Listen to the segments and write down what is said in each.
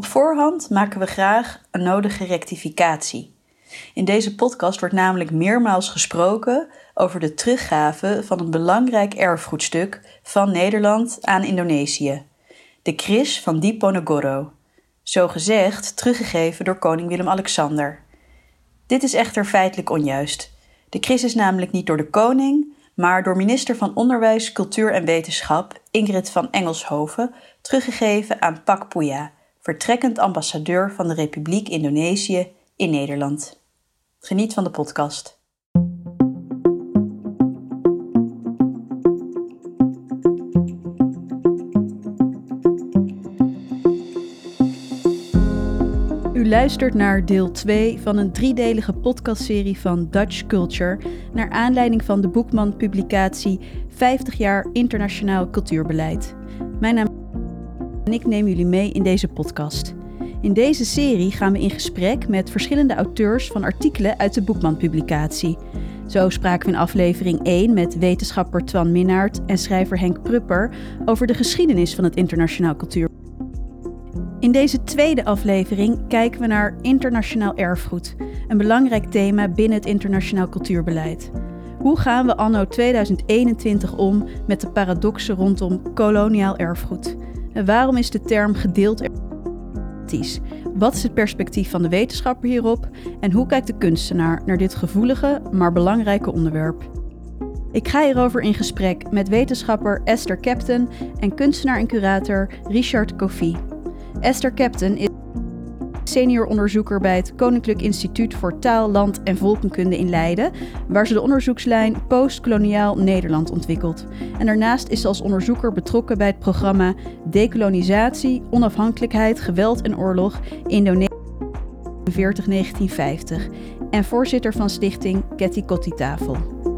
Op voorhand maken we graag een nodige rectificatie. In deze podcast wordt namelijk meermaals gesproken over de teruggave van een belangrijk erfgoedstuk van Nederland aan Indonesië, de Kris van Diponegoro, zo gezegd teruggegeven door koning Willem-Alexander. Dit is echter feitelijk onjuist. De Kris is namelijk niet door de koning, maar door minister van Onderwijs, Cultuur en Wetenschap Ingrid van Engelshoven teruggegeven aan Pak Puya, vertrekkend ambassadeur van de Republiek Indonesië in Nederland. Geniet van de podcast. U luistert naar deel 2 van een driedelige podcastserie van Dutch Culture naar aanleiding van de Boekman-publicatie 50 jaar internationaal cultuurbeleid. Mijn naam en ik neem jullie mee in deze podcast. In deze serie gaan we in gesprek met verschillende auteurs van artikelen uit de Boekman-publicatie. Zo spraken we in aflevering 1 met wetenschapper Twan Minnaert en schrijver Henk Prupper over de geschiedenis van het internationaal cultuur. In deze tweede aflevering kijken we naar internationaal erfgoed, een belangrijk thema binnen het internationaal cultuurbeleid. Hoe gaan we anno 2021 om met de paradoxen rondom koloniaal erfgoed? En waarom is de term gedeeld? Wat is het perspectief van de wetenschapper hierop en hoe kijkt de kunstenaar naar dit gevoelige, maar belangrijke onderwerp? Ik ga hierover in gesprek met wetenschapper Esther Captain en kunstenaar en curator Richard Koffie. Esther Captain is senior onderzoeker bij het Koninklijk Instituut voor Taal, Land en Volkenkunde in Leiden, waar ze de onderzoekslijn Postkoloniaal Nederland ontwikkelt. En daarnaast is ze als onderzoeker betrokken bij het programma Dekolonisatie, Onafhankelijkheid, Geweld en Oorlog Indonesië 1940 en voorzitter van stichting Ketty Kotti Tafel.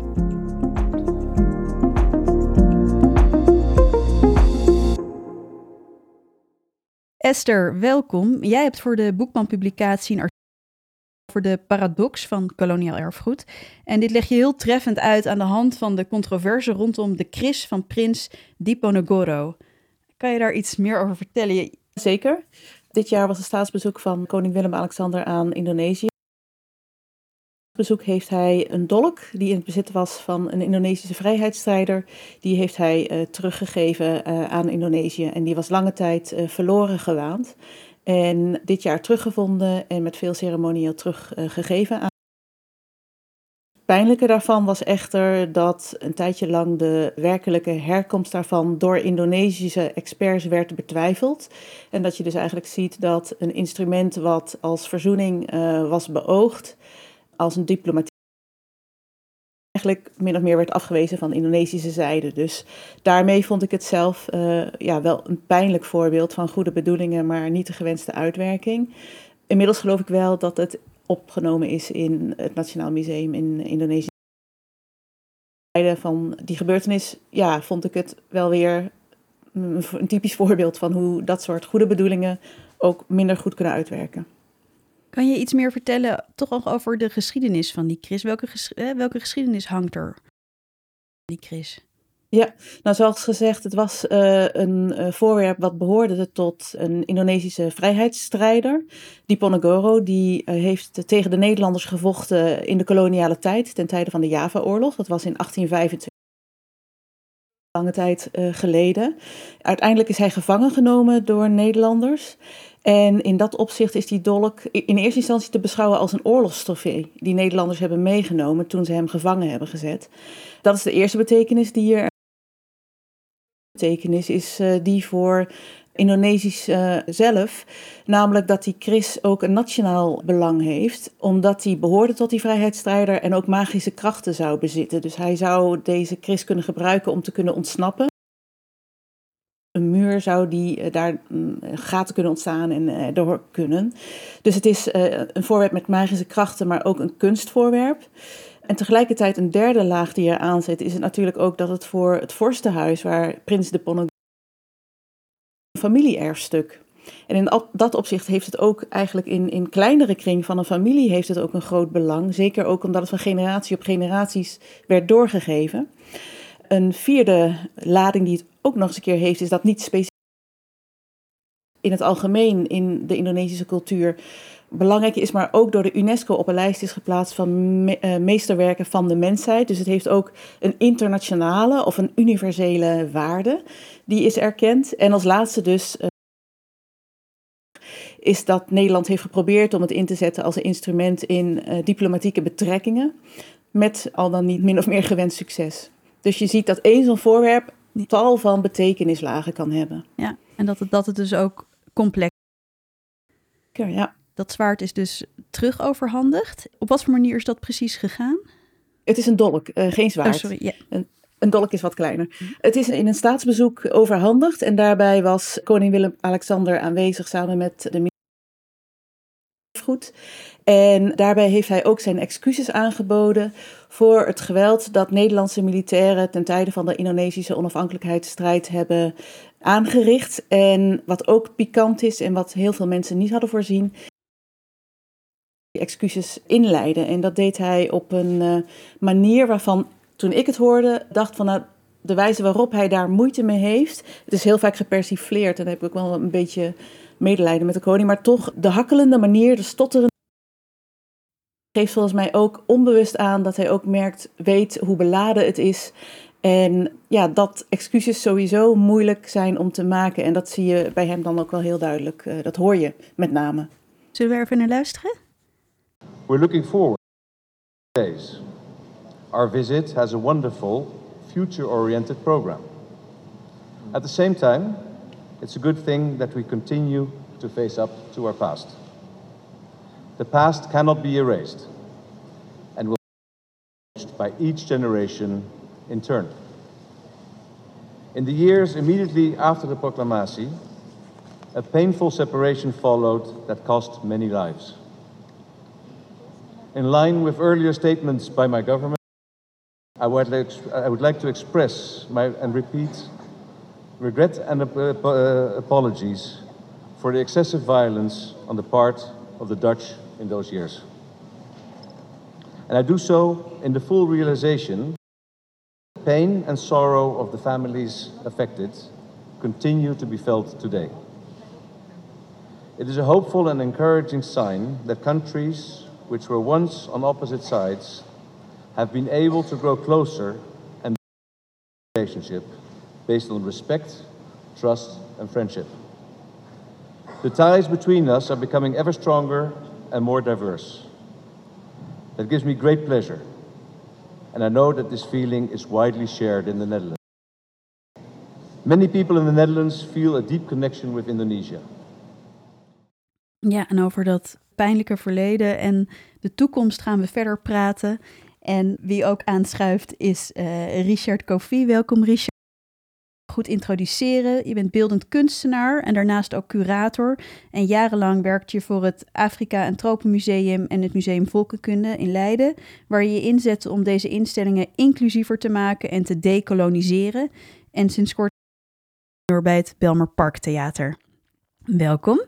Esther, welkom. Jij hebt voor de Boekman-publicatie een artikel over de paradox van koloniaal erfgoed. En dit leg je heel treffend uit aan de hand van de controverse rondom de kris van prins Diponegoro. Kan je daar iets meer over vertellen? Zeker. Dit jaar was het staatsbezoek van koning Willem-Alexander aan Indonesië bezoek heeft hij een dolk die in het bezit was van een Indonesische vrijheidsstrijder. Die heeft hij uh, teruggegeven uh, aan Indonesië en die was lange tijd uh, verloren gewaand. En dit jaar teruggevonden en met veel ceremonieel teruggegeven aan. Het pijnlijke daarvan was echter dat een tijdje lang de werkelijke herkomst daarvan door Indonesische experts werd betwijfeld. En dat je dus eigenlijk ziet dat een instrument wat als verzoening was beoogd, als een diplomatiek eigenlijk min of meer werd afgewezen van de Indonesische zijde. Dus daarmee vond ik het zelf uh, ja, wel een pijnlijk voorbeeld van goede bedoelingen, maar niet de gewenste uitwerking. Inmiddels geloof ik wel dat het opgenomen is in het Nationaal Museum in Indonesië. Van die gebeurtenis ja, vond ik het wel weer een typisch voorbeeld van hoe dat soort goede bedoelingen ook minder goed kunnen uitwerken. Kan je iets meer vertellen toch nog over de geschiedenis van die Chris? Welke, ges welke geschiedenis hangt er die Chris? Ja, nou zoals gezegd, het was uh, een uh, voorwerp wat behoorde tot een Indonesische vrijheidsstrijder, Diponegoro. Die heeft tegen de Nederlanders gevochten in de koloniale tijd, ten tijde van de Java-oorlog. Dat was in 1825 lange tijd geleden. Uiteindelijk is hij gevangen genomen door Nederlanders. En in dat opzicht is die dolk in eerste instantie te beschouwen als een oorlogstrofee die Nederlanders hebben meegenomen toen ze hem gevangen hebben gezet. Dat is de eerste betekenis die hier. Betekenis is uh, die voor Indonesisch uh, zelf, namelijk dat die Chris ook een nationaal belang heeft, omdat hij behoorde tot die vrijheidsstrijder en ook magische krachten zou bezitten. Dus hij zou deze Chris kunnen gebruiken om te kunnen ontsnappen zou die uh, daar mm, gaten kunnen ontstaan en uh, door kunnen. Dus het is uh, een voorwerp met magische krachten, maar ook een kunstvoorwerp. En tegelijkertijd een derde laag die er aan zit, is natuurlijk ook dat het voor het vorstenhuis, waar prins de Ponegoro een familieerfstuk. En in dat opzicht heeft het ook eigenlijk in, in kleinere kring van een familie heeft het ook een groot belang. Zeker ook omdat het van generatie op generaties werd doorgegeven. Een vierde lading die het ook nog eens een keer heeft, is dat niet specifiek in het algemeen in de Indonesische cultuur belangrijk is, maar ook door de UNESCO op een lijst is geplaatst van me meesterwerken van de mensheid. Dus het heeft ook een internationale of een universele waarde, die is erkend. En als laatste dus is dat Nederland heeft geprobeerd om het in te zetten als een instrument in uh, diplomatieke betrekkingen, met al dan niet min of meer gewenst succes. Dus je ziet dat één zo'n voorwerp tal van betekenislagen kan hebben. Ja, en dat het, dat het dus ook complex is. Ja. Dat zwaard is dus terug overhandigd. Op wat voor manier is dat precies gegaan? Het is een dolk, uh, geen zwaard. Oh, sorry, ja. een, een dolk is wat kleiner. Het is in een staatsbezoek overhandigd en daarbij was koning Willem-Alexander aanwezig samen met de En daarbij heeft hij ook zijn excuses aangeboden voor het geweld dat Nederlandse militairen ten tijde van de Indonesische onafhankelijkheidsstrijd hebben aangericht. En wat ook pikant is en wat heel veel mensen niet hadden voorzien, excuses inleiden. En dat deed hij op een uh, manier waarvan, toen ik het hoorde, dacht van nou, de wijze waarop hij daar moeite mee heeft. Het is heel vaak gepersifleerd en daar heb ik wel een beetje medelijden met de koning, maar toch de hakkelende manier, de stotterende. geeft volgens mij ook onbewust aan dat hij ook merkt, weet hoe beladen het is. En ja, dat excuses sowieso moeilijk zijn om te maken. En dat zie je bij hem dan ook wel heel duidelijk. Uh, dat hoor je met name. Zullen we er even naar luisteren? We're looking forward to days. Our visit has a wonderful, future-oriented program. At the same time, it's a good thing that we continue to face up to our past. The past cannot be erased and will be changed by each generation in turn. In the years immediately after the proclamation, a painful separation followed that cost many lives. In line with earlier statements by my government, I would like, I would like to express my, and repeat regret and uh, apologies for the excessive violence on the part of the Dutch in those years. And I do so in the full realization the pain and sorrow of the families affected continue to be felt today. It is a hopeful and encouraging sign that countries which were once on opposite sides have been able to grow closer and build a relationship based on respect, trust, and friendship. The ties between us are becoming ever stronger and more diverse. That gives me great pleasure, and I know that this feeling is widely shared in the Netherlands. Many people in the Netherlands feel a deep connection with Indonesia. Ja, en over dat pijnlijke verleden en de toekomst gaan we verder praten. En wie ook aanschuift is uh, Richard Kofi. Welkom Richard. Goed introduceren. Je bent beeldend kunstenaar en daarnaast ook curator. En jarenlang werkte je voor het Afrika- en Tropenmuseum en het Museum Volkenkunde in Leiden, waar je je inzette om deze instellingen inclusiever te maken en te decoloniseren. En sinds kort bij het Belmer Parktheater. Welkom.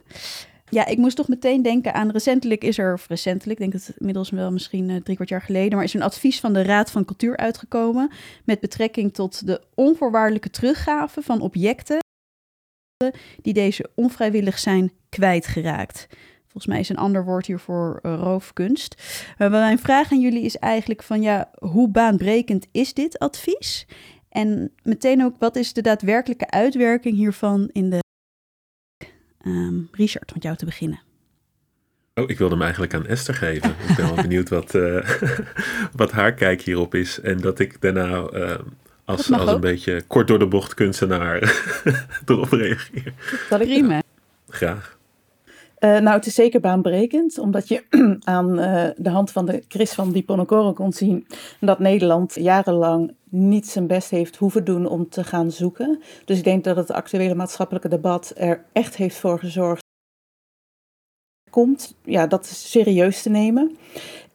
Ja, ik moest toch meteen denken aan recentelijk is er, of recentelijk, ik denk het inmiddels wel misschien uh, drie kwart jaar geleden, maar is een advies van de Raad van Cultuur uitgekomen met betrekking tot de onvoorwaardelijke teruggave van objecten die deze onvrijwillig zijn kwijtgeraakt. Volgens mij is een ander woord hiervoor uh, roofkunst. Uh, mijn vraag aan jullie is eigenlijk van ja, hoe baanbrekend is dit advies? En meteen ook, wat is de daadwerkelijke uitwerking hiervan in de Um, Richard, met jou te beginnen. Oh, ik wilde hem eigenlijk aan Esther geven. Ik ben wel benieuwd wat, uh, wat haar kijk hierop is. En dat ik daarna uh, als, als een beetje kort door de bocht kunstenaar erop reageer. Dat ik riemen. Graag. Uh, nou, het is zeker baanbrekend, omdat je aan uh, de hand van de Chris van Diponokoro kon zien dat Nederland jarenlang niet zijn best heeft hoeven doen om te gaan zoeken. Dus ik denk dat het actuele maatschappelijke debat er echt heeft voor gezorgd komt, ja, dat serieus te nemen.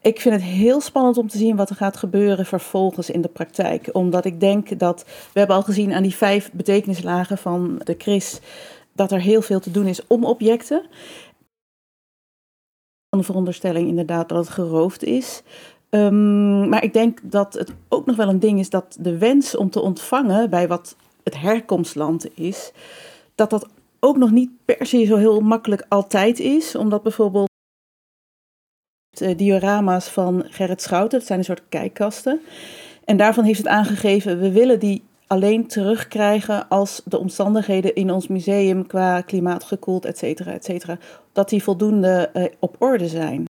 Ik vind het heel spannend om te zien wat er gaat gebeuren vervolgens in de praktijk. Omdat ik denk dat, we hebben al gezien aan die vijf betekenislagen van de Chris, dat er heel veel te doen is om objecten. Een veronderstelling inderdaad dat het geroofd is. Um, maar ik denk dat het ook nog wel een ding is dat de wens om te ontvangen bij wat het herkomstland is, dat dat ook nog niet per se zo heel makkelijk altijd is, omdat bijvoorbeeld de diorama's van Gerrit Schouten, dat zijn een soort kijkkasten. En daarvan heeft het aangegeven, we willen die alleen terugkrijgen als de omstandigheden in ons museum qua klimaat gekoeld, et cetera, et cetera, dat die voldoende uh, op orde zijn.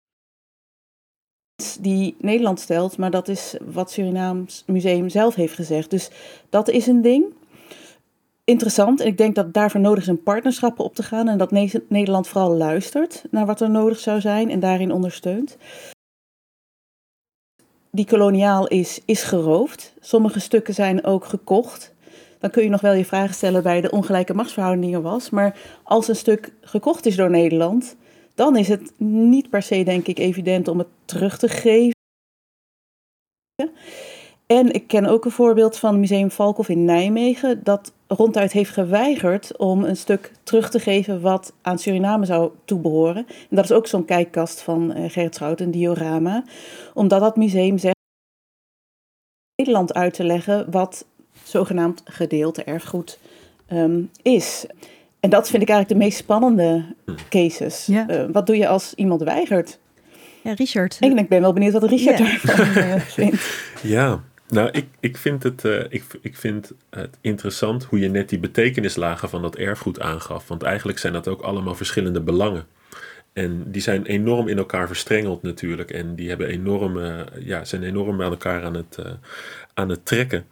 Die Nederland stelt, maar dat is wat Surinaams Museum zelf heeft gezegd. Dus dat is een ding. Interessant. En ik denk dat daarvoor nodig is een partnerschappen op te gaan. En dat Nederland vooral luistert naar wat er nodig zou zijn en daarin ondersteunt die koloniaal is, is geroofd. Sommige stukken zijn ook gekocht. Dan kun je nog wel je vragen stellen bij de ongelijke machtsverhoudingen was. Maar als een stuk gekocht is door Nederland, dan is het niet per se, denk ik, evident om het terug te geven. En ik ken ook een voorbeeld van Museum Valkhof in Nijmegen, dat ronduit heeft geweigerd om een stuk terug te geven wat aan Suriname zou toebehoren. En dat is ook zo'n kijkkast van uh, Gerrit Schout, een diorama. Omdat dat museum zegt Nederland uit te leggen wat zogenaamd gedeelte erfgoed um, is. En dat vind ik eigenlijk de meest spannende cases. Ja. Uh, wat doe je als iemand weigert? Ja, Richard. En ik ben wel benieuwd wat Richard ja. daarvan uh, vindt. Ja, nou, ik, ik, vind het, uh, ik, ik vind het interessant hoe je net die betekenislagen van dat erfgoed aangaf. Want eigenlijk zijn dat ook allemaal verschillende belangen. En die zijn enorm in elkaar verstrengeld natuurlijk. En die hebben enorm, ja, zijn enorm aan elkaar aan het, uh, aan het trekken.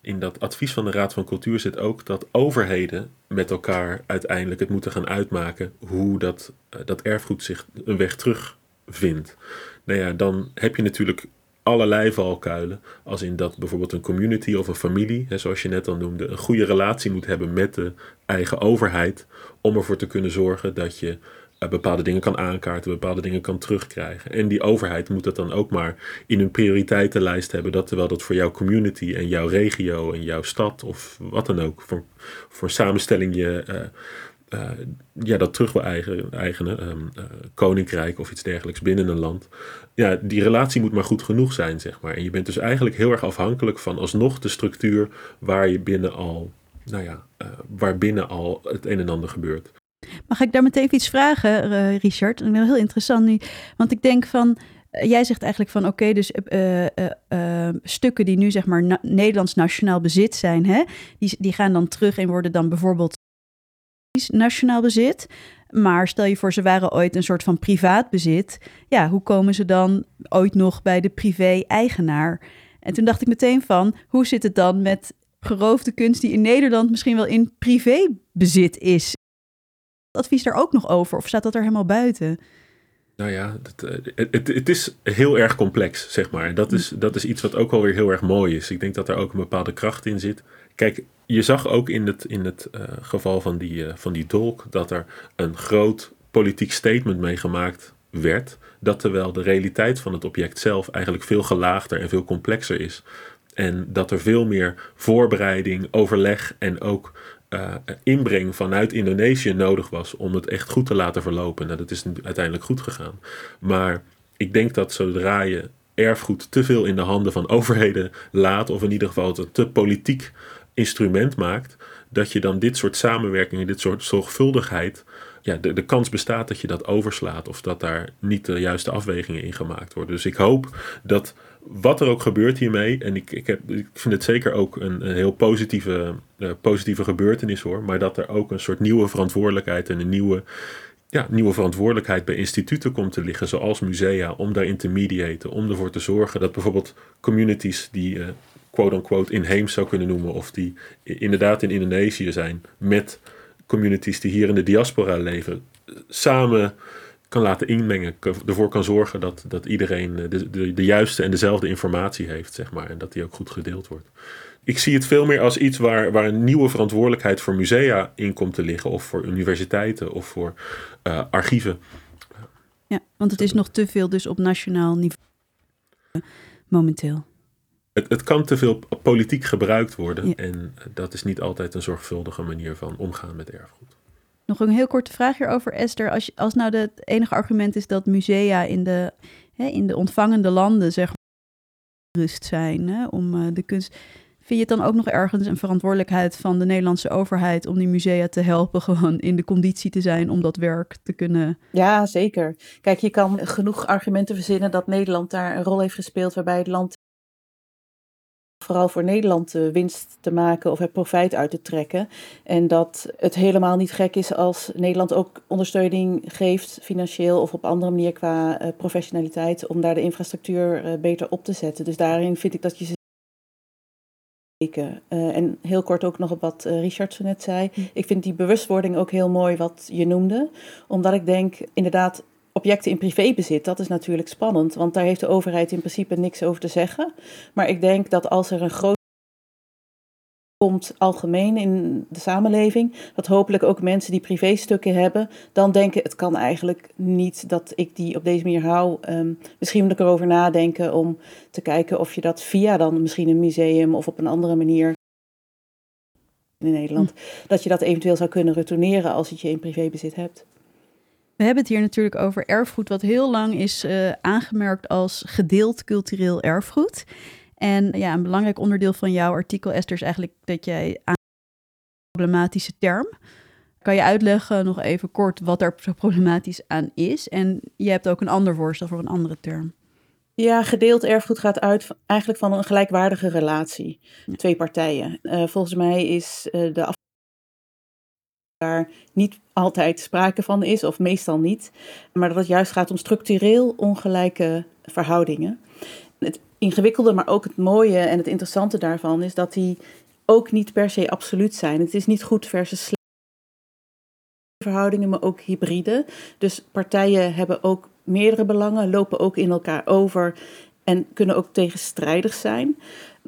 In dat advies van de Raad van Cultuur zit ook dat overheden met elkaar uiteindelijk het moeten gaan uitmaken hoe dat, dat erfgoed zich een weg terug vindt. Nou ja, dan heb je natuurlijk allerlei valkuilen. Als in dat bijvoorbeeld een community of een familie, hè, zoals je net al noemde, een goede relatie moet hebben met de eigen overheid. Om ervoor te kunnen zorgen dat je uh, bepaalde dingen kan aankaarten, bepaalde dingen kan terugkrijgen. En die overheid moet dat dan ook maar in hun prioriteitenlijst hebben. Dat terwijl dat voor jouw community en jouw regio en jouw stad of wat dan ook voor, voor samenstelling je. Uh, ja, dat terug wil eigen, eigenen, um, uh, koninkrijk of iets dergelijks binnen een land. Ja, die relatie moet maar goed genoeg zijn, zeg maar. En je bent dus eigenlijk heel erg afhankelijk van alsnog de structuur waar je binnen al, nou ja, uh, waar binnen al het een en ander gebeurt. Mag ik daar meteen iets vragen, Richard? Dat is heel interessant nu. Want ik denk van, jij zegt eigenlijk van oké, dus stukken die nu zeg maar Nederlands nationaal bezit zijn, hè, die, die gaan dan terug en worden dan bijvoorbeeld nationaal bezit. Maar stel je voor, ze waren ooit een soort van privaat bezit. Ja, hoe komen ze dan ooit nog bij de privé-eigenaar? En toen dacht ik meteen van, hoe zit het dan met geroofde kunst die in Nederland misschien wel in privébezit is? Advies daar ook nog over of staat dat er helemaal buiten? Nou ja, het, het, het, is heel erg complex, zeg maar. En dat is, dat is iets wat ook alweer heel erg mooi is. Ik denk dat er ook een bepaalde kracht in zit. Kijk, je zag ook in het, in het uh, geval van die, uh, van die dolk dat er een groot politiek statement mee gemaakt werd. Dat terwijl de realiteit van het object zelf eigenlijk veel gelaagder en veel complexer is. En dat er veel meer voorbereiding, overleg en ook uh, inbreng vanuit Indonesië nodig was om het echt goed te laten verlopen. Nou, dat is uiteindelijk goed gegaan. Maar ik denk dat zodra je erfgoed te veel in de handen van overheden laat, of in ieder geval het te politiek instrument maakt, dat je dan dit soort samenwerkingen, dit soort zorgvuldigheid, ja, de, de kans bestaat dat je dat overslaat of dat daar niet de juiste afwegingen in gemaakt worden. Dus ik hoop dat wat er ook gebeurt hiermee, en ik, ik, heb, ik vind het zeker ook een, heel positieve, uh, positieve gebeurtenis hoor, maar dat er ook een soort nieuwe verantwoordelijkheid en een nieuwe, ja, nieuwe verantwoordelijkheid bij instituten komt te liggen, zoals musea, om daarin te mediaten, om ervoor te zorgen dat bijvoorbeeld communities die uh, quote-unquote inheems zou kunnen noemen, of die inderdaad in Indonesië zijn, met communities die hier in de diaspora leven, samen kan laten inmengen, ervoor kan zorgen dat, dat iedereen de, de, de juiste en dezelfde informatie heeft, zeg maar, en dat die ook goed gedeeld wordt. Ik zie het veel meer als iets waar, waar een nieuwe verantwoordelijkheid voor musea in komt te liggen, of voor universiteiten, of voor uh, archieven. Ja, want het is nog te veel dus op nationaal niveau momenteel. Het, het kan te veel politiek gebruikt worden ja. en dat is niet altijd een zorgvuldige manier van omgaan met erfgoed. Nog een heel korte vraag hierover, Esther. Als, als nou het enige argument is dat musea in de, hè, in de ontvangende landen zeg maar, rust zijn hè, om uh, de kunst. Vind je het dan ook nog ergens een verantwoordelijkheid van de Nederlandse overheid om die musea te helpen gewoon in de conditie te zijn om dat werk te kunnen? Ja, zeker. Kijk, je kan genoeg argumenten verzinnen dat Nederland daar een rol heeft gespeeld waarbij het land vooral voor Nederland de winst te maken of het profijt uit te trekken. En dat het helemaal niet gek is als Nederland ook ondersteuning geeft, financieel of op andere manier qua uh, professionaliteit, om daar de infrastructuur uh, beter op te zetten. Dus daarin vind ik dat je ze. Uh, en heel kort ook nog op wat Richard zo net zei. Ik vind die bewustwording ook heel mooi wat je noemde. Omdat ik denk, inderdaad, objecten in privébezit, dat is natuurlijk spannend, want daar heeft de overheid in principe niks over te zeggen. Maar ik denk dat als er een groot komt algemeen in de samenleving, dat hopelijk ook mensen die privéstukken hebben, dan denken het kan eigenlijk niet dat ik die op deze manier hou. Um, misschien moet ik erover nadenken om te kijken of je dat via dan misschien een museum of op een andere manier in Nederland, hm. dat je dat eventueel zou kunnen retourneren als het je in privébezit hebt. We hebben het hier natuurlijk over erfgoed, wat heel lang is uh, aangemerkt als gedeeld cultureel erfgoed. En ja, een belangrijk onderdeel van jouw artikel, Esther, is eigenlijk dat jij aan een problematische term. Kan je uitleggen nog even kort wat er zo problematisch aan is? En je hebt ook een ander voorstel voor een andere term. Ja, gedeeld erfgoed gaat uit eigenlijk van een gelijkwaardige relatie. Twee partijen. Uh, volgens mij is uh, de daar niet altijd sprake van is, of meestal niet, maar dat het juist gaat om structureel ongelijke verhoudingen. Het ingewikkelde, maar ook het mooie en het interessante daarvan is dat die ook niet per se absoluut zijn. Het is niet goed versus slecht verhoudingen, maar ook hybride. Dus partijen hebben ook meerdere belangen, lopen ook in elkaar over en kunnen ook tegenstrijdig zijn.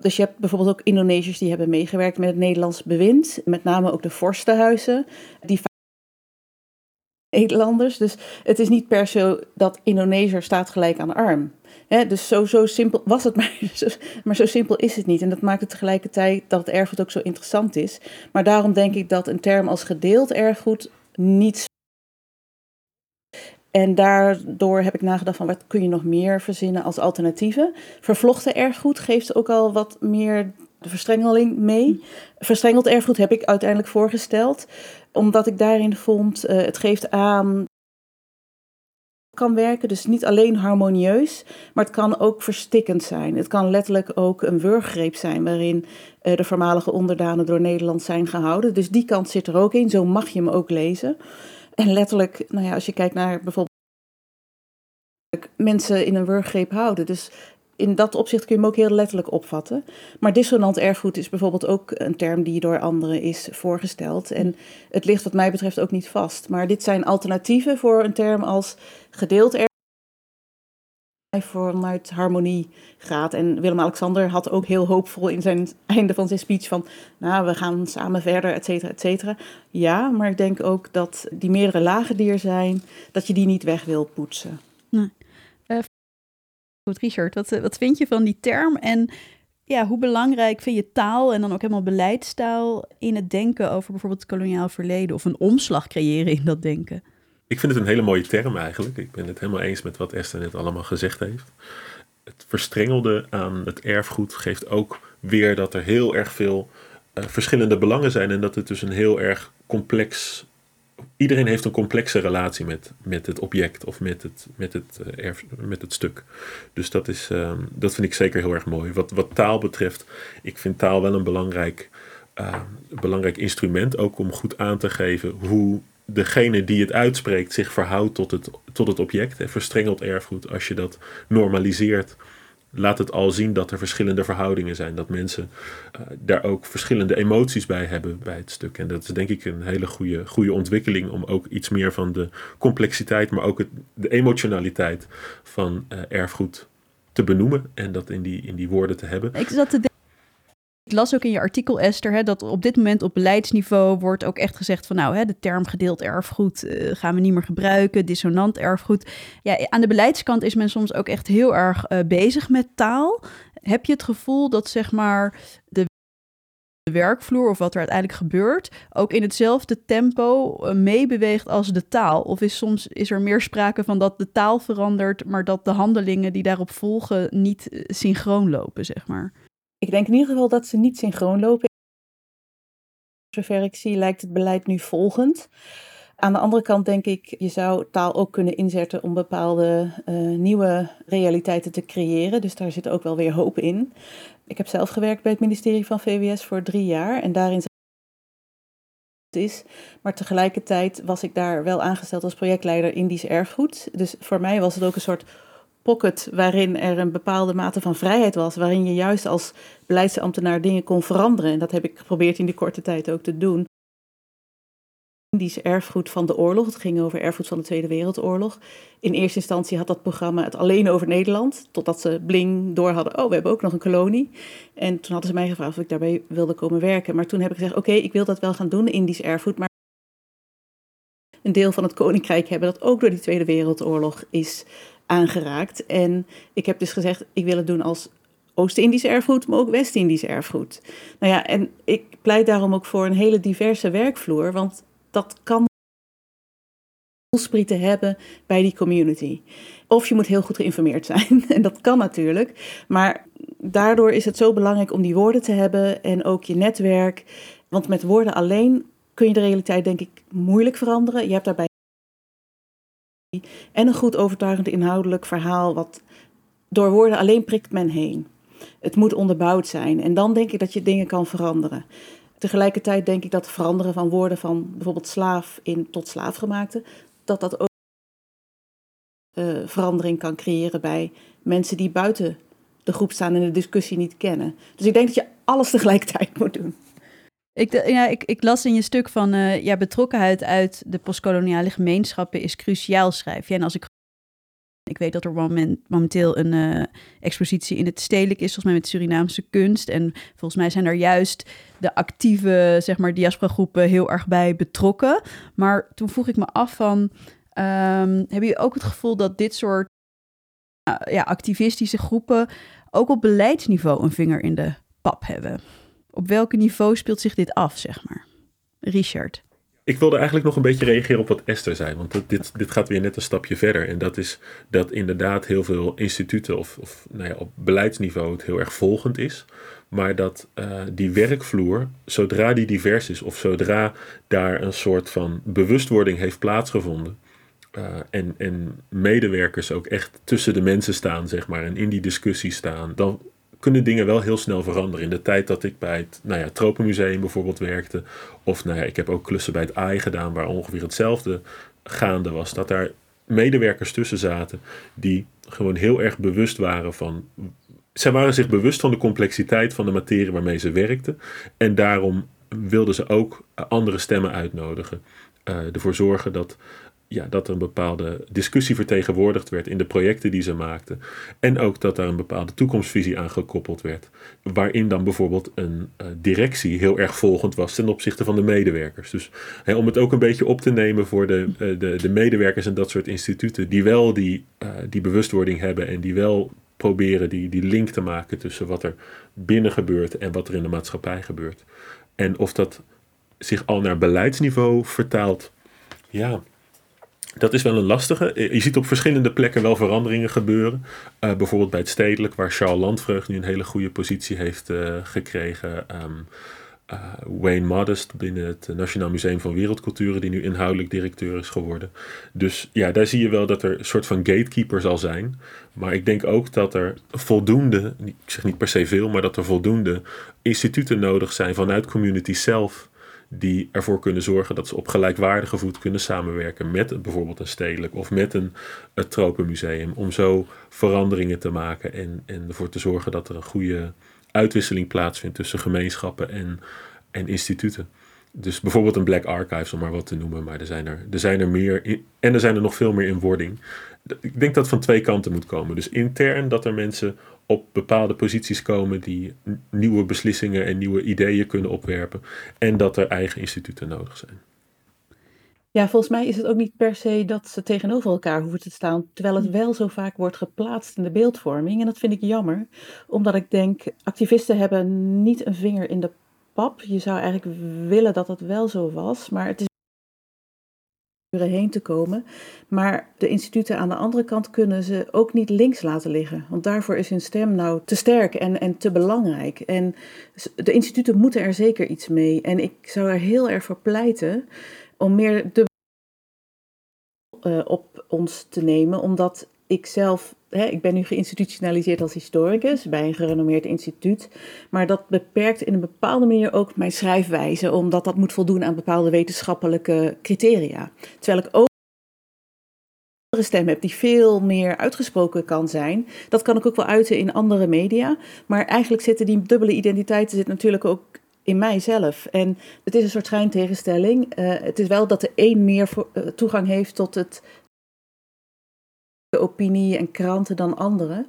Dus je hebt bijvoorbeeld ook Indonesiërs die hebben meegewerkt met het Nederlands bewind. Met name ook de vorstenhuizen. Die Nederlanders. Dus het is niet per se dat Indonesiër staat gelijk aan arm. dus zo, zo simpel was het, maar maar zo simpel is het niet. En dat maakt het tegelijkertijd dat het erfgoed ook zo interessant is. Maar daarom denk ik dat een term als gedeeld erfgoed niet en daardoor heb ik nagedacht van wat kun je nog meer verzinnen als alternatieven. Vervlochten erfgoed geeft ook al wat meer de verstrengeling mee. Verstrengeld erfgoed heb ik uiteindelijk voorgesteld, omdat ik daarin vond, uh, het geeft aan kan werken. Dus niet alleen harmonieus, maar het kan ook verstikkend zijn. Het kan letterlijk ook een wurggreep zijn waarin uh, de voormalige onderdanen door Nederland zijn gehouden. Dus die kant zit er ook in. Zo mag je hem ook lezen. En letterlijk, nou ja, als je kijkt naar bijvoorbeeld mensen in een wurggreep houden. Dus in dat opzicht kun je hem ook heel letterlijk opvatten. Maar dissonant erfgoed is bijvoorbeeld ook een term die door anderen is voorgesteld. En het ligt wat mij betreft ook niet vast. Maar dit zijn alternatieven voor een term als gedeeld erfgoed. Vanuit harmonie gaat. En Willem-Alexander had ook heel hoopvol in zijn einde van zijn speech van, nou, we gaan samen verder, et cetera, et cetera. Ja, maar ik denk ook dat die meerdere lagen die er zijn, dat je die niet weg wil poetsen. Nee. Uh, goed, Richard, wat, wat vind je van die term? En ja, hoe belangrijk vind je taal en dan ook helemaal beleidstaal in het denken over bijvoorbeeld het koloniaal verleden of een omslag creëren in dat denken? Ik vind het een hele mooie term eigenlijk. Ik ben het helemaal eens met wat Esther net allemaal gezegd heeft. Het verstrengelde aan het erfgoed geeft ook weer dat er heel erg veel uh, verschillende belangen zijn en dat het dus een heel erg complex iedereen heeft een complexe relatie met, met het object of met het, met het, uh, erf, met het stuk. Dus dat, is, uh, dat vind ik zeker heel erg mooi. Wat, wat taal betreft, ik vind taal wel een belangrijk, uh, belangrijk instrument, ook om goed aan te geven hoe degene die het uitspreekt zich verhoudt tot het, tot het object. En verstrengeld erfgoed, als je dat normaliseert, laat het al zien dat er verschillende verhoudingen zijn. Dat mensen uh, daar ook verschillende emoties bij hebben bij het stuk. En dat is denk ik een hele goede, goede ontwikkeling om ook iets meer van de complexiteit, maar ook het, de emotionaliteit van uh, erfgoed te benoemen en dat in die, in die woorden te hebben. Ik zat las ook in je artikel, Esther, hè, dat op dit moment op beleidsniveau wordt ook echt gezegd van nou, hè, de term gedeeld erfgoed uh, gaan we niet meer gebruiken, dissonant erfgoed. Ja, aan de beleidskant is men soms ook echt heel erg uh, bezig met taal. Heb je het gevoel dat zeg maar de werkvloer of wat er uiteindelijk gebeurt, ook in hetzelfde tempo uh, meebeweegt als de taal? Of is soms is er meer sprake van dat de taal verandert, maar dat de handelingen die daarop volgen niet synchroon lopen, zeg maar? Ik denk in ieder geval dat ze niet synchroon lopen. Zover ik zie lijkt het beleid nu volgend. Aan de andere kant denk ik, je zou taal ook kunnen inzetten om bepaalde uh, nieuwe realiteiten te creëren. Dus daar zit ook wel weer hoop in. Ik heb zelf gewerkt bij het ministerie van VWS voor drie jaar en daarin is. Maar tegelijkertijd was ik daar wel aangesteld als projectleider Indisch erfgoed. Dus voor mij was het ook een soort pocket waarin er een bepaalde mate van vrijheid was, waarin je juist als beleidsambtenaar dingen kon veranderen. En dat heb ik geprobeerd in die korte tijd ook te doen. Indisch erfgoed van de oorlog. Het ging over erfgoed van de Tweede Wereldoorlog. In eerste instantie had dat programma het alleen over Nederland. Totdat ze bling door hadden. Oh, we hebben ook nog een kolonie. En toen hadden ze mij gevraagd of ik daarbij wilde komen werken. Maar toen heb ik gezegd: Oké, ik wil dat wel gaan doen, Indisch erfgoed. Maar een deel van het koninkrijk hebben dat ook door die Tweede Wereldoorlog is aangeraakt. En ik heb dus gezegd: Ik wil het doen als Oost-Indisch erfgoed, maar ook West-Indisch erfgoed. Nou ja, en ik pleit daarom ook voor een hele diverse werkvloer. Want dat kan te hebben bij die community. Of je moet heel goed geïnformeerd zijn. En dat kan natuurlijk. Maar daardoor is het zo belangrijk om die woorden te hebben en ook je netwerk. Want met woorden alleen kun je de realiteit denk ik moeilijk veranderen. Je hebt daarbij en een goed overtuigend inhoudelijk verhaal wat door woorden alleen prikt men heen. Het moet onderbouwd zijn en dan denk ik dat je dingen kan veranderen. Tegelijkertijd denk ik dat het veranderen van woorden van bijvoorbeeld slaaf in tot slaafgemaakte, dat dat ook uh, verandering kan creëren bij mensen die buiten de groep staan en de discussie niet kennen. Dus ik denk dat je alles tegelijkertijd moet doen. Ik, ja, ik, ik las in je stuk van uh, ja, betrokkenheid uit de postkoloniale gemeenschappen is cruciaal, schrijf je. En als ik ik weet dat er moment, momenteel een uh, expositie in het stedelijk is, volgens mij met Surinaamse kunst. En volgens mij zijn er juist de actieve, zeg maar, diaspora-groepen heel erg bij betrokken. Maar toen vroeg ik me af van, um, hebben jullie ook het gevoel dat dit soort ja, activistische groepen ook op beleidsniveau een vinger in de pap hebben? Op welk niveau speelt zich dit af, zeg maar? Richard. Ik wilde eigenlijk nog een beetje reageren op wat Esther zei. Want dit, dit gaat weer net een stapje verder. En dat is dat inderdaad heel veel instituten of, of nou ja, op beleidsniveau het heel erg volgend is. Maar dat uh, die werkvloer, zodra die divers is of zodra daar een soort van bewustwording heeft plaatsgevonden. Uh, en, en medewerkers ook echt tussen de mensen staan, zeg maar, en in die discussie staan, dan kunnen dingen wel heel snel veranderen. In de tijd dat ik bij het nou ja, Tropenmuseum bijvoorbeeld werkte, of nou ja, ik heb ook klussen bij het AI gedaan waar ongeveer hetzelfde gaande was, dat daar medewerkers tussen zaten die gewoon heel erg bewust waren van. Zij waren zich bewust van de complexiteit van de materie waarmee ze werkten. En daarom wilden ze ook andere stemmen uitnodigen. Uh, ervoor zorgen dat ja, dat er een bepaalde discussie vertegenwoordigd werd in de projecten die ze maakten. En ook dat daar een bepaalde toekomstvisie aan gekoppeld werd. Waarin dan bijvoorbeeld een uh, directie heel erg volgend was ten opzichte van de medewerkers. Dus om het ook een beetje op te nemen voor de, uh, de, de medewerkers en dat soort instituten. Die wel die, uh, die bewustwording hebben en die wel proberen die, die link te maken tussen wat er binnen gebeurt en wat er in de maatschappij gebeurt. En of dat zich al naar beleidsniveau vertaalt. Ja, dat is wel een lastige. Eh, je ziet op verschillende plekken wel veranderingen gebeuren. Uh, bijvoorbeeld bij het stedelijk, waar Charles Landvreugd nu een hele goede positie heeft uh, gekregen. Uh, Wayne Modest binnen het Nationaal Museum van Wereldculturen, die nu inhoudelijk directeur is geworden. Dus ja, daar zie je wel dat er een soort van gatekeeper zal zijn. Maar ik denk ook dat er voldoende, ik zeg niet per se veel, maar dat er voldoende instituten nodig zijn vanuit community zelf die ervoor kunnen zorgen dat ze op gelijkwaardige voet kunnen samenwerken met bijvoorbeeld een stedelijk of met een, het tropenmuseum. Om zo veranderingen te maken en, en ervoor te zorgen dat er een goede uitwisseling plaatsvindt tussen gemeenschappen en, en instituten. Dus bijvoorbeeld een Black Archives, om maar wat te noemen. Maar er zijn er, er, zijn er meer en er zijn er nog veel meer in wording. Ik denk dat van twee kanten moet komen. Dus intern dat er mensen op bepaalde posities komen die nieuwe beslissingen en nieuwe ideeën kunnen opwerpen. En dat er eigen instituten nodig zijn. Ja, volgens mij is het ook niet per se dat ze tegenover elkaar hoeven te staan, terwijl het wel zo vaak wordt geplaatst in de beeldvorming. En dat vind ik jammer, omdat ik denk, activisten hebben niet een vinger in de pap. Je zou eigenlijk willen dat het wel zo was, maar het is heen te komen. Maar de instituten aan de andere kant kunnen ze ook niet links laten liggen. Want daarvoor is hun stem nou te sterk en, en te belangrijk. En de instituten moeten er zeker iets mee. En ik zou er heel erg voor pleiten om meer de uh, op ons te nemen, omdat ik zelf, ik ben nu geïnstitutionaliseerd als historicus bij een gerenommeerd instituut, maar dat beperkt in een bepaalde manier ook mijn schrijfwijze, omdat dat moet voldoen aan bepaalde wetenschappelijke criteria. Terwijl ik ook andere stem heb die veel meer uitgesproken kan zijn. Dat kan ik ook wel uiten in andere media, maar eigenlijk zitten die dubbele identiteiten zit natuurlijk ook in mijzelf. En het is een soort schijntegenstelling. Uh, het is wel dat de een meer uh, toegang heeft tot het de opinie en kranten dan anderen.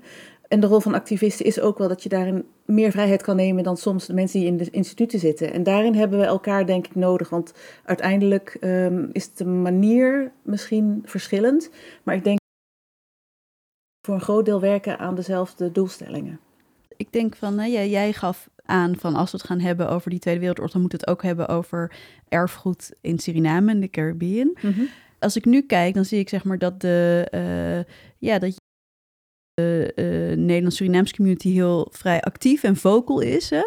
En de rol van activisten is ook wel dat je daarin meer vrijheid kan nemen dan soms de mensen die in de instituten zitten. En daarin hebben we elkaar denk ik nodig, want uiteindelijk um, is de manier misschien verschillend, maar ik denk voor een groot deel werken aan dezelfde doelstellingen. Ik denk van, nou, jij, jij gaf aan van als we het gaan hebben over die Tweede Wereldoorlog, dan moeten we het ook hebben over erfgoed in Suriname en de Caribbean. Mm -hmm als ik nu kijk, dan zie ik zeg maar dat de, uh, ja, dat de uh, Nederlands-Surinaamse community heel vrij actief en vocal is. Hè?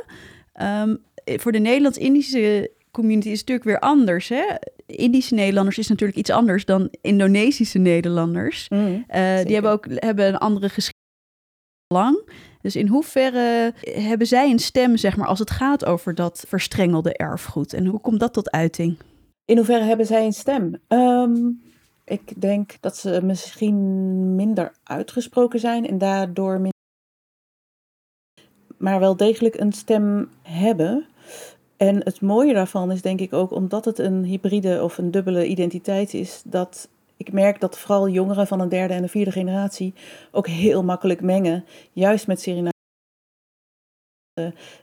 Um, voor de Nederlands-Indische community is het natuurlijk weer anders. Hè? Indische Nederlanders is natuurlijk iets anders dan Indonesische Nederlanders. Mm, uh, die hebben ook hebben een andere geschiedenis lang. Dus in hoeverre hebben zij een stem, zeg maar, als het gaat over dat verstrengelde erfgoed? En hoe komt dat tot uiting? In hoeverre hebben zij een stem? Um, ik denk dat ze misschien minder uitgesproken zijn en daardoor minder. maar wel degelijk een stem hebben. En het mooie daarvan is denk ik ook omdat het een hybride of een dubbele identiteit is, dat ik merk dat vooral jongeren van een derde en een vierde generatie ook heel makkelijk mengen, juist met Suriname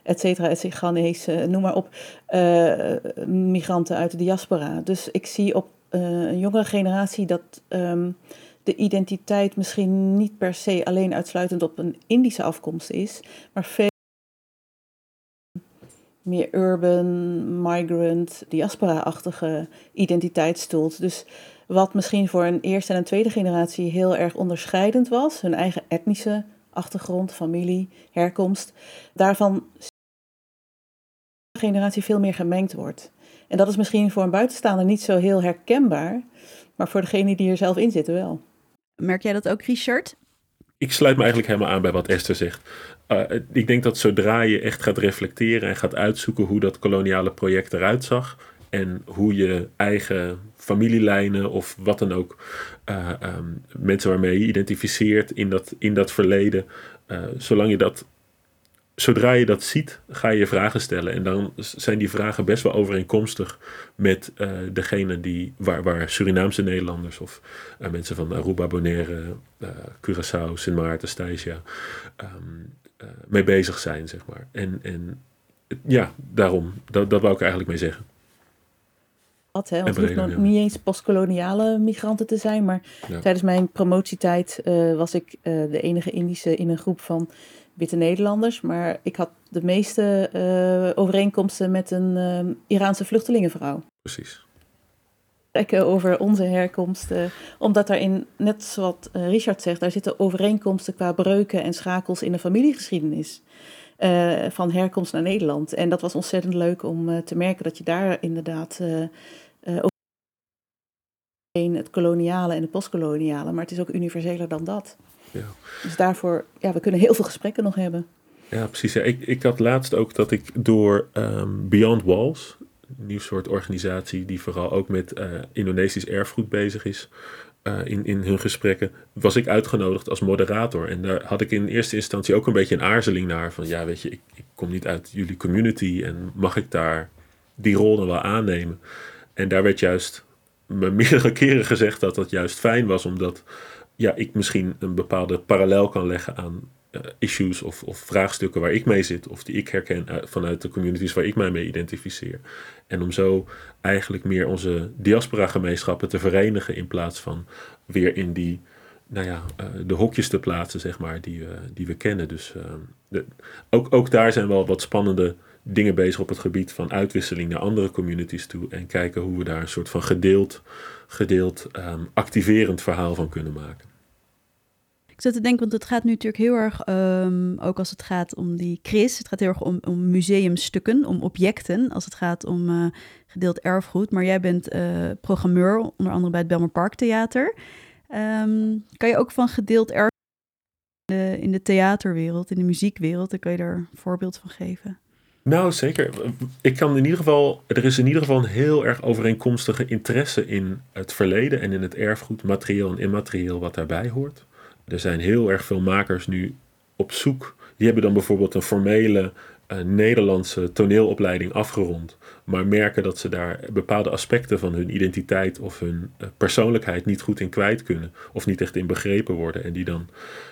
et cetera, et cetera, Ghanese, noem maar op, uh, migranten uit de diaspora. Dus ik zie op uh, een jongere generatie dat um, de identiteit misschien niet per se alleen uitsluitend op een Indische afkomst is, maar veel meer urban, migrant, diaspora-achtige identiteit stoelt. Dus wat misschien voor een eerste en een tweede generatie heel erg onderscheidend was, hun eigen etnische achtergrond, familie, herkomst, daarvan de generatie veel meer gemengd wordt. En dat is misschien voor een buitenstaander niet zo heel herkenbaar, maar voor degene die er zelf in zitten wel. Merk jij dat ook, Richard? Ik sluit me eigenlijk helemaal aan bij wat Esther zegt. Uh, ik denk dat zodra je echt gaat reflecteren en gaat uitzoeken hoe dat koloniale project eruit zag, en hoe je eigen familielijnen of wat dan ook, uh, um, mensen waarmee je identificeert in dat, in dat verleden, uh, zolang je dat, zodra je dat ziet, ga je vragen stellen. En dan zijn die vragen best wel overeenkomstig met uh, degene die, waar, waar Surinaamse Nederlanders of mensen van Aruba, Bonaire, Curaçao, Sint Maarten, Stijsia um, mee bezig zijn, zeg maar. En, en ja, daarom, dat, dat wou ik eigenlijk mee zeggen had. Hè? Want het hoeft nog niet eens postkoloniale migranten te zijn. Maar tijdens mijn promotietijd uh, was ik uh, de enige Indische in een groep van witte Nederlanders. Maar ik had de meeste uh, overeenkomsten met een Iraanse vluchtelingenvrouw. Precies. Over onze herkomst. omdat daarin, net zoals Richard zegt, daar zitten overeenkomsten qua breuken en schakels in de familiegeschiedenis. Uh, van herkomst naar Nederland. En dat was ontzettend leuk om uh, te merken dat je daar inderdaad uh, ook het koloniale en het postkoloniale, maar het is ook universeler dan dat. Ja. Dus daarvoor, ja, we kunnen heel veel gesprekken nog hebben. Ja, precies. Ja. Ik, ik had laatst ook dat ik door um, Beyond Walls, een nieuw soort organisatie die vooral ook met Indonesisch erfgoed bezig is, uh, in, in hun gesprekken, was ik uitgenodigd als moderator. En daar had ik in eerste instantie ook een beetje een aarzeling naar. Van ja, weet je, ik, ik kom niet uit jullie community en mag ik daar die rol dan wel aannemen? En daar werd juist me meerdere keren gezegd dat dat juist fijn was, omdat ja, ik misschien een bepaalde parallel kan leggen aan issues of, vraagstukken waar ik mee zit, of die ik herken vanuit de communities waar ik mij mee identificeer. En om zo eigenlijk meer onze diaspora-gemeenschappen te verenigen in plaats van weer in die nou ja, de hokjes te plaatsen, zeg maar, die, die we kennen. Dus de, ook, ook daar zijn wel wat spannende dingen bezig op het gebied van uitwisseling naar andere communities toe. En kijken hoe we daar een soort van gedeeld, gedeeld ehm, activerend verhaal van kunnen maken. Zit te denken, want het gaat nu natuurlijk heel erg, um, ook als het gaat om die Chris, het gaat heel erg om, om museumstukken, om objecten, als het gaat om uh, gedeeld erfgoed. Maar jij bent uh, programmeur, onder andere bij het Belmer Park Theater. Um, kan je ook van gedeeld erfgoed in de, in de theaterwereld, in de muziekwereld, daar kan je daar een voorbeeld van geven? Nou, zeker. Ik kan in ieder geval, er is in ieder geval een heel erg overeenkomstige interesse in het verleden en in het erfgoed, materieel en immaterieel, wat daarbij hoort. Er zijn heel erg veel makers nu op zoek. Die hebben dan bijvoorbeeld een formele uh, Nederlandse toneelopleiding afgerond, maar merken dat ze daar bepaalde aspecten van hun identiteit of hun uh, persoonlijkheid niet goed in kwijt kunnen, of niet echt in begrepen worden. En die dan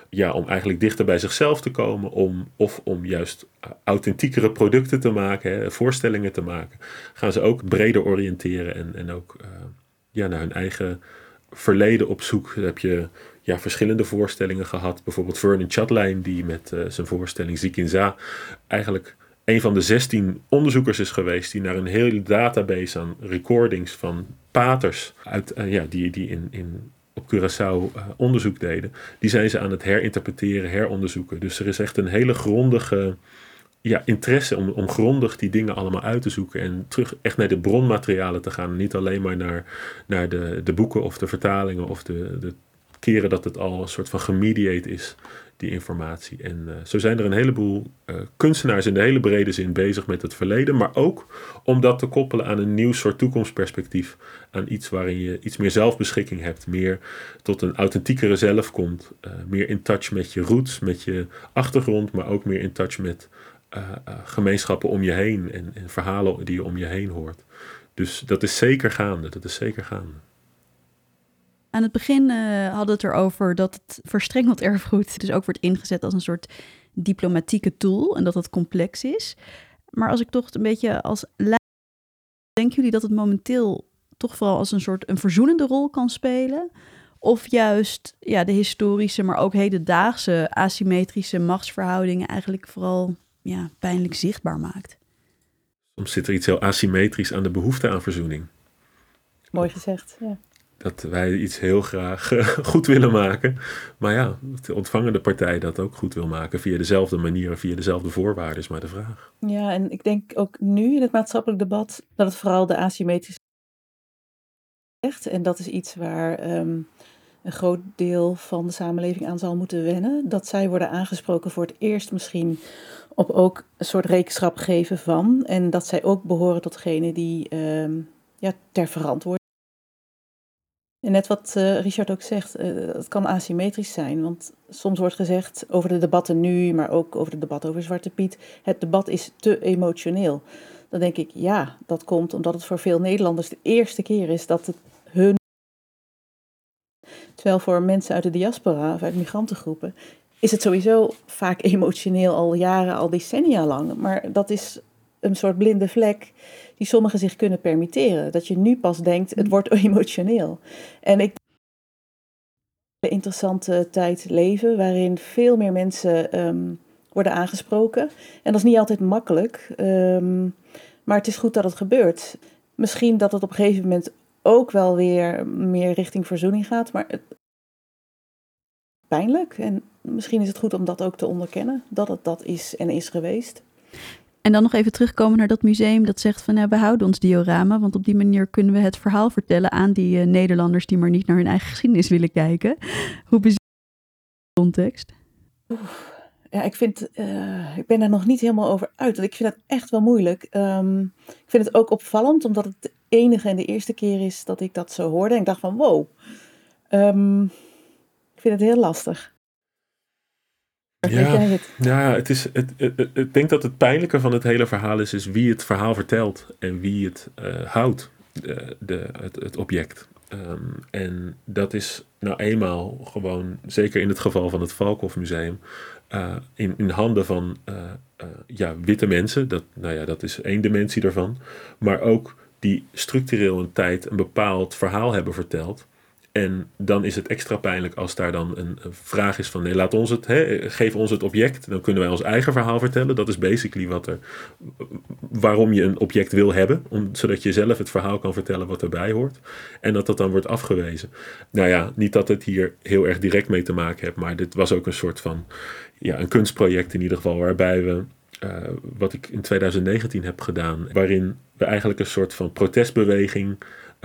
ja, om eigenlijk dichter bij zichzelf te komen, om, of om juist authentiekere producten te maken, hè, voorstellingen te maken, gaan ze ook breder oriënteren en, en ook ja, naar hun eigen verleden op zoek. Dan heb je ja, verschillende voorstellingen gehad. Bijvoorbeeld Vernon Chatline, die met uh, zijn voorstelling Ziek in Za eigenlijk een van de 16 onderzoekers is geweest die naar een hele database aan recordings van paters uit, uh, ja, die, die in, in op Curaçao uh, onderzoek deden, die zijn ze aan het herinterpreteren, heronderzoeken. Dus er is echt een hele grondige ja, interesse om, om grondig die dingen allemaal uit te zoeken en terug echt naar de bronmaterialen te gaan. Niet alleen maar naar, naar de, de boeken of de vertalingen of de, de keren dat het al een soort van gemediate is die informatie. En uh, zo zijn er een heleboel uh, kunstenaars in de hele brede zin bezig met het verleden, maar ook om dat te koppelen aan een nieuw soort toekomstperspectief. Aan iets waarin je iets meer zelfbeschikking hebt, meer tot een authentiekere zelf komt, uh, meer in touch met je roots, met je achtergrond, maar ook meer in touch met gemeenschappen om je heen en, en verhalen die je om je heen hoort. Dus dat is zeker gaande, dat is zeker gaande. Aan het begin uh, hadden we het erover dat het verstrengeld erfgoed dus ook wordt ingezet als een soort diplomatieke tool en dat het complex is. Maar als ik toch een beetje als denken jullie dat het momenteel toch vooral als een soort een verzoenende rol kan spelen? Of juist ja, de historische, maar ook hedendaagse asymmetrische machtsverhoudingen eigenlijk vooral ja, pijnlijk zichtbaar maakt? Soms zit er iets heel asymmetrisch aan de behoefte aan verzoening. Mooi gezegd, ja dat wij iets heel graag uh, goed willen maken. Maar ja, de ontvangende partij dat ook goed wil maken via dezelfde manier, via dezelfde voorwaarden is maar de vraag. Ja, en ik denk ook nu in het maatschappelijk debat dat het vooral de asymmetrische echt. En dat is iets waar um, een groot deel van de samenleving aan zal moeten wennen. Dat zij worden aangesproken voor het eerst misschien op ook een soort rekenschap geven van. En dat zij ook behoren tot degene die um, ja, ter verantwoording en net wat uh, Richard ook zegt, uh, het kan asymmetrisch zijn. Want soms wordt gezegd over de debatten nu, maar ook over het debat over Zwarte Piet, het debat is te emotioneel. Dan denk ik, ja, dat komt omdat het voor veel Nederlanders de eerste keer is dat het hun. Terwijl voor mensen uit de diaspora of uit migrantengroepen is het sowieso vaak emotioneel al jaren, al decennia lang. Maar dat is een soort blinde vlek die sommigen zich kunnen permitteren. Dat je nu pas denkt, het wordt emotioneel. En ik een interessante tijd leven waarin veel meer mensen um, worden aangesproken. En dat is niet altijd makkelijk, um, maar het is goed dat het gebeurt. Misschien dat het op een gegeven moment ook wel weer meer richting verzoening gaat, maar het, pijnlijk. En misschien is het goed om dat ook te onderkennen, dat het dat is en is geweest. En dan nog even terugkomen naar dat museum dat zegt van ja, we houden ons diorama, want op die manier kunnen we het verhaal vertellen aan die uh, Nederlanders die maar niet naar hun eigen geschiedenis willen kijken. Hoe bezie je context? Ja, ik vind, uh, ik ben daar nog niet helemaal over uit. Want ik vind het echt wel moeilijk. Um, ik vind het ook opvallend, omdat het de enige en de eerste keer is dat ik dat zo hoorde. En ik dacht van wow. Um, ik vind het heel lastig. Ja, het? ja het is, het, het, ik denk dat het pijnlijke van het hele verhaal is, is wie het verhaal vertelt en wie het uh, houdt, de, de, het, het object. Um, en dat is nou eenmaal gewoon, zeker in het geval van het Valkhof Museum, uh, in, in handen van uh, ja, witte mensen. Dat, nou ja, dat is één dimensie daarvan. Maar ook die structureel een tijd een bepaald verhaal hebben verteld. En dan is het extra pijnlijk als daar dan een, vraag is van nee, laat ons het, hè, geef ons het object. Dan kunnen wij ons eigen verhaal vertellen. Dat is basically wat er, waarom je een object wil hebben. Om, zodat je zelf het verhaal kan vertellen wat erbij hoort. En dat dat dan wordt afgewezen. Nou ja, niet dat het hier heel erg direct mee te maken heeft. Maar dit was ook een soort van, ja, een kunstproject in ieder geval. Waarbij we uh, wat ik in 2019 heb gedaan, waarin we eigenlijk een soort van protestbeweging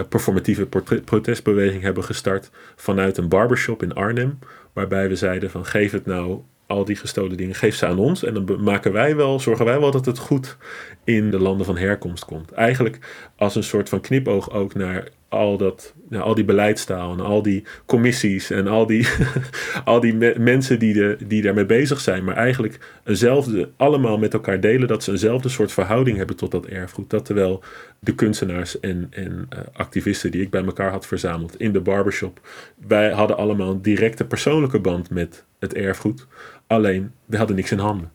performatieve protestbeweging hebben gestart vanuit een barbershop in Arnhem. Waarbij we zeiden van geef het nou al die gestolen dingen, geef ze aan ons. En dan maken wij wel, zorgen wij wel dat het goed in de landen van herkomst komt. Eigenlijk als een soort van knipoog ook naar al, dat, al die beleidstaal en al die commissies en al die, al die mensen die, de, die daarmee bezig zijn, maar eigenlijk eenzelfde, allemaal met elkaar delen dat ze eenzelfde soort verhouding hebben tot dat erfgoed. Dat terwijl de kunstenaars en, en uh, activisten die ik bij elkaar had verzameld in de barbershop, wij hadden allemaal een directe persoonlijke band met het erfgoed, alleen we hadden niks in handen.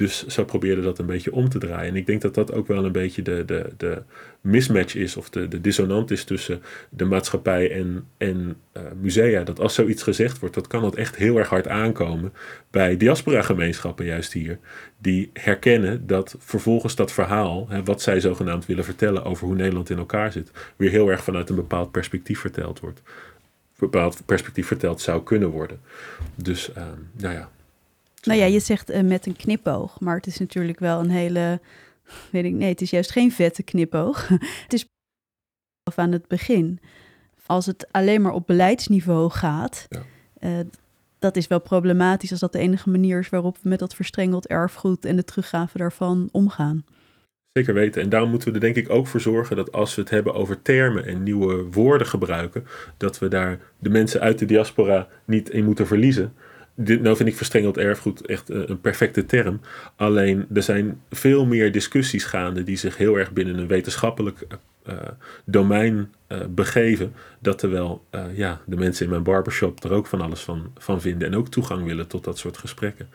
Dus zo probeerde dat een beetje om te draaien. En ik denk dat dat ook wel een beetje de, de, de mismatch is, of de, de dissonant is tussen de maatschappij en, en uh, musea. Dat als zoiets gezegd wordt, dat kan dat echt heel erg hard aankomen bij diaspora-gemeenschappen, juist hier. Die herkennen dat vervolgens dat verhaal, hè, wat zij zogenaamd willen vertellen over hoe Nederland in elkaar zit, weer heel erg vanuit een bepaald perspectief verteld wordt. Bepaald perspectief verteld zou kunnen worden. Dus, uh, nou ja. Nou ja, je zegt uh, met een knipoog, maar het is natuurlijk wel een hele, weet ik, nee, het is juist geen vette knipoog. het is af aan het begin. Als het alleen maar op beleidsniveau gaat, ja. uh, dat is wel problematisch als dat de enige manier is waarop we met dat verstrengeld erfgoed en de teruggave daarvan omgaan. Zeker weten. En daarom moeten we er denk ik ook voor zorgen dat als we het hebben over termen en nieuwe woorden gebruiken, dat we daar de mensen uit de diaspora niet in moeten verliezen dit, nou vind ik verstrengeld erfgoed echt uh, een perfecte term. Alleen er zijn veel meer discussies gaande die zich heel erg binnen een wetenschappelijk uh, domein uh, begeven. Dat terwijl ja, de mensen in mijn barbershop er ook van alles van, van vinden en ook toegang willen tot dat soort gesprekken.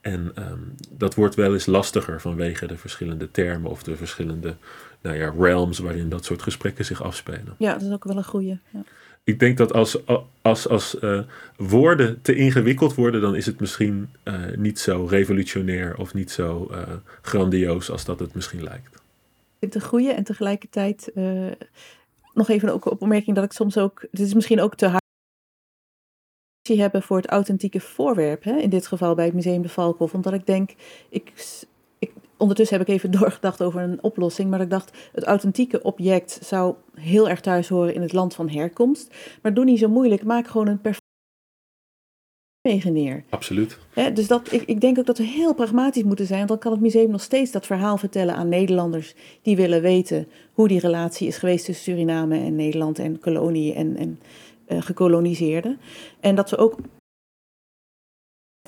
En um, dat wordt wel eens lastiger vanwege de verschillende termen of de verschillende nou ja, realms waarin dat soort gesprekken zich afspelen. Ja, dat is ook wel een goede. Ja ik denk dat als, als, als uh, woorden te ingewikkeld worden, dan is het misschien uh, niet zo revolutionair of niet zo uh, grandioos als dat het misschien lijkt. Het een goede en tegelijkertijd nog even ook op opmerking dat ik soms ook, dit is misschien ook te hard hebben voor het authentieke voorwerp, hè? in dit geval bij het Museum de Valkhof, omdat ik denk, ik ondertussen heb ik even doorgedacht over een oplossing. Maar ik dacht, het authentieke object zou heel erg thuis horen in het land van herkomst. Maar doe niet zo moeilijk. Maak gewoon een perfect neer. Absoluut. dus dat, ik, ik denk ook dat we heel pragmatisch moeten zijn. Want dan kan het museum nog steeds dat verhaal vertellen aan Nederlanders die willen weten hoe die relatie is geweest tussen Suriname en Nederland en kolonie en, en uh, gekoloniseerden. En dat we ook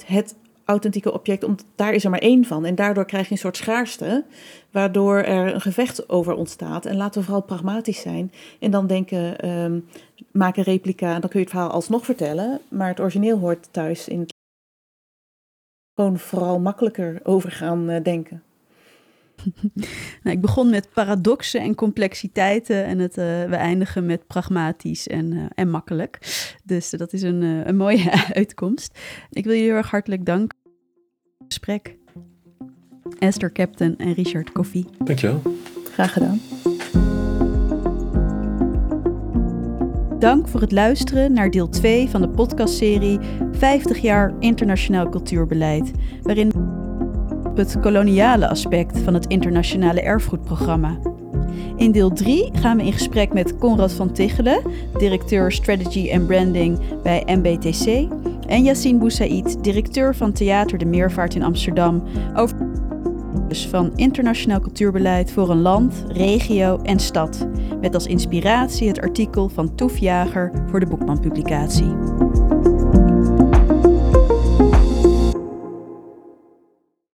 het authentieke object, omdat daar is er maar één van. En daardoor krijg je een soort schaarste, waardoor er een gevecht over ontstaat. En laten we vooral pragmatisch zijn. En dan denken, um, maak een replica en dan kun je het verhaal alsnog vertellen. Maar het origineel hoort thuis in het gewoon vooral makkelijker over gaan uh, denken. nou, ik begon met paradoxen en complexiteiten en het, uh, we eindigen met pragmatisch en, uh, en makkelijk. Dus dat is een, uh, een mooie uitkomst. Ik wil je heel erg hartelijk danken voor het gesprek. Esther Captain en Richard Koffie. Dankjewel. Graag gedaan. Dank voor het luisteren naar deel 2 van de podcastserie 50 jaar internationaal cultuurbeleid, waarin het koloniale aspect van het internationale erfgoedprogramma. In deel 3 gaan we in gesprek met Conrad van Tichelen, directeur Strategy and Branding bij MBTC, en Yassine Boussaid, directeur van Theater de Meervaart in Amsterdam, over van internationaal cultuurbeleid voor een land, regio en stad, met als inspiratie het artikel van Toef Jager voor de Boekman-publicatie.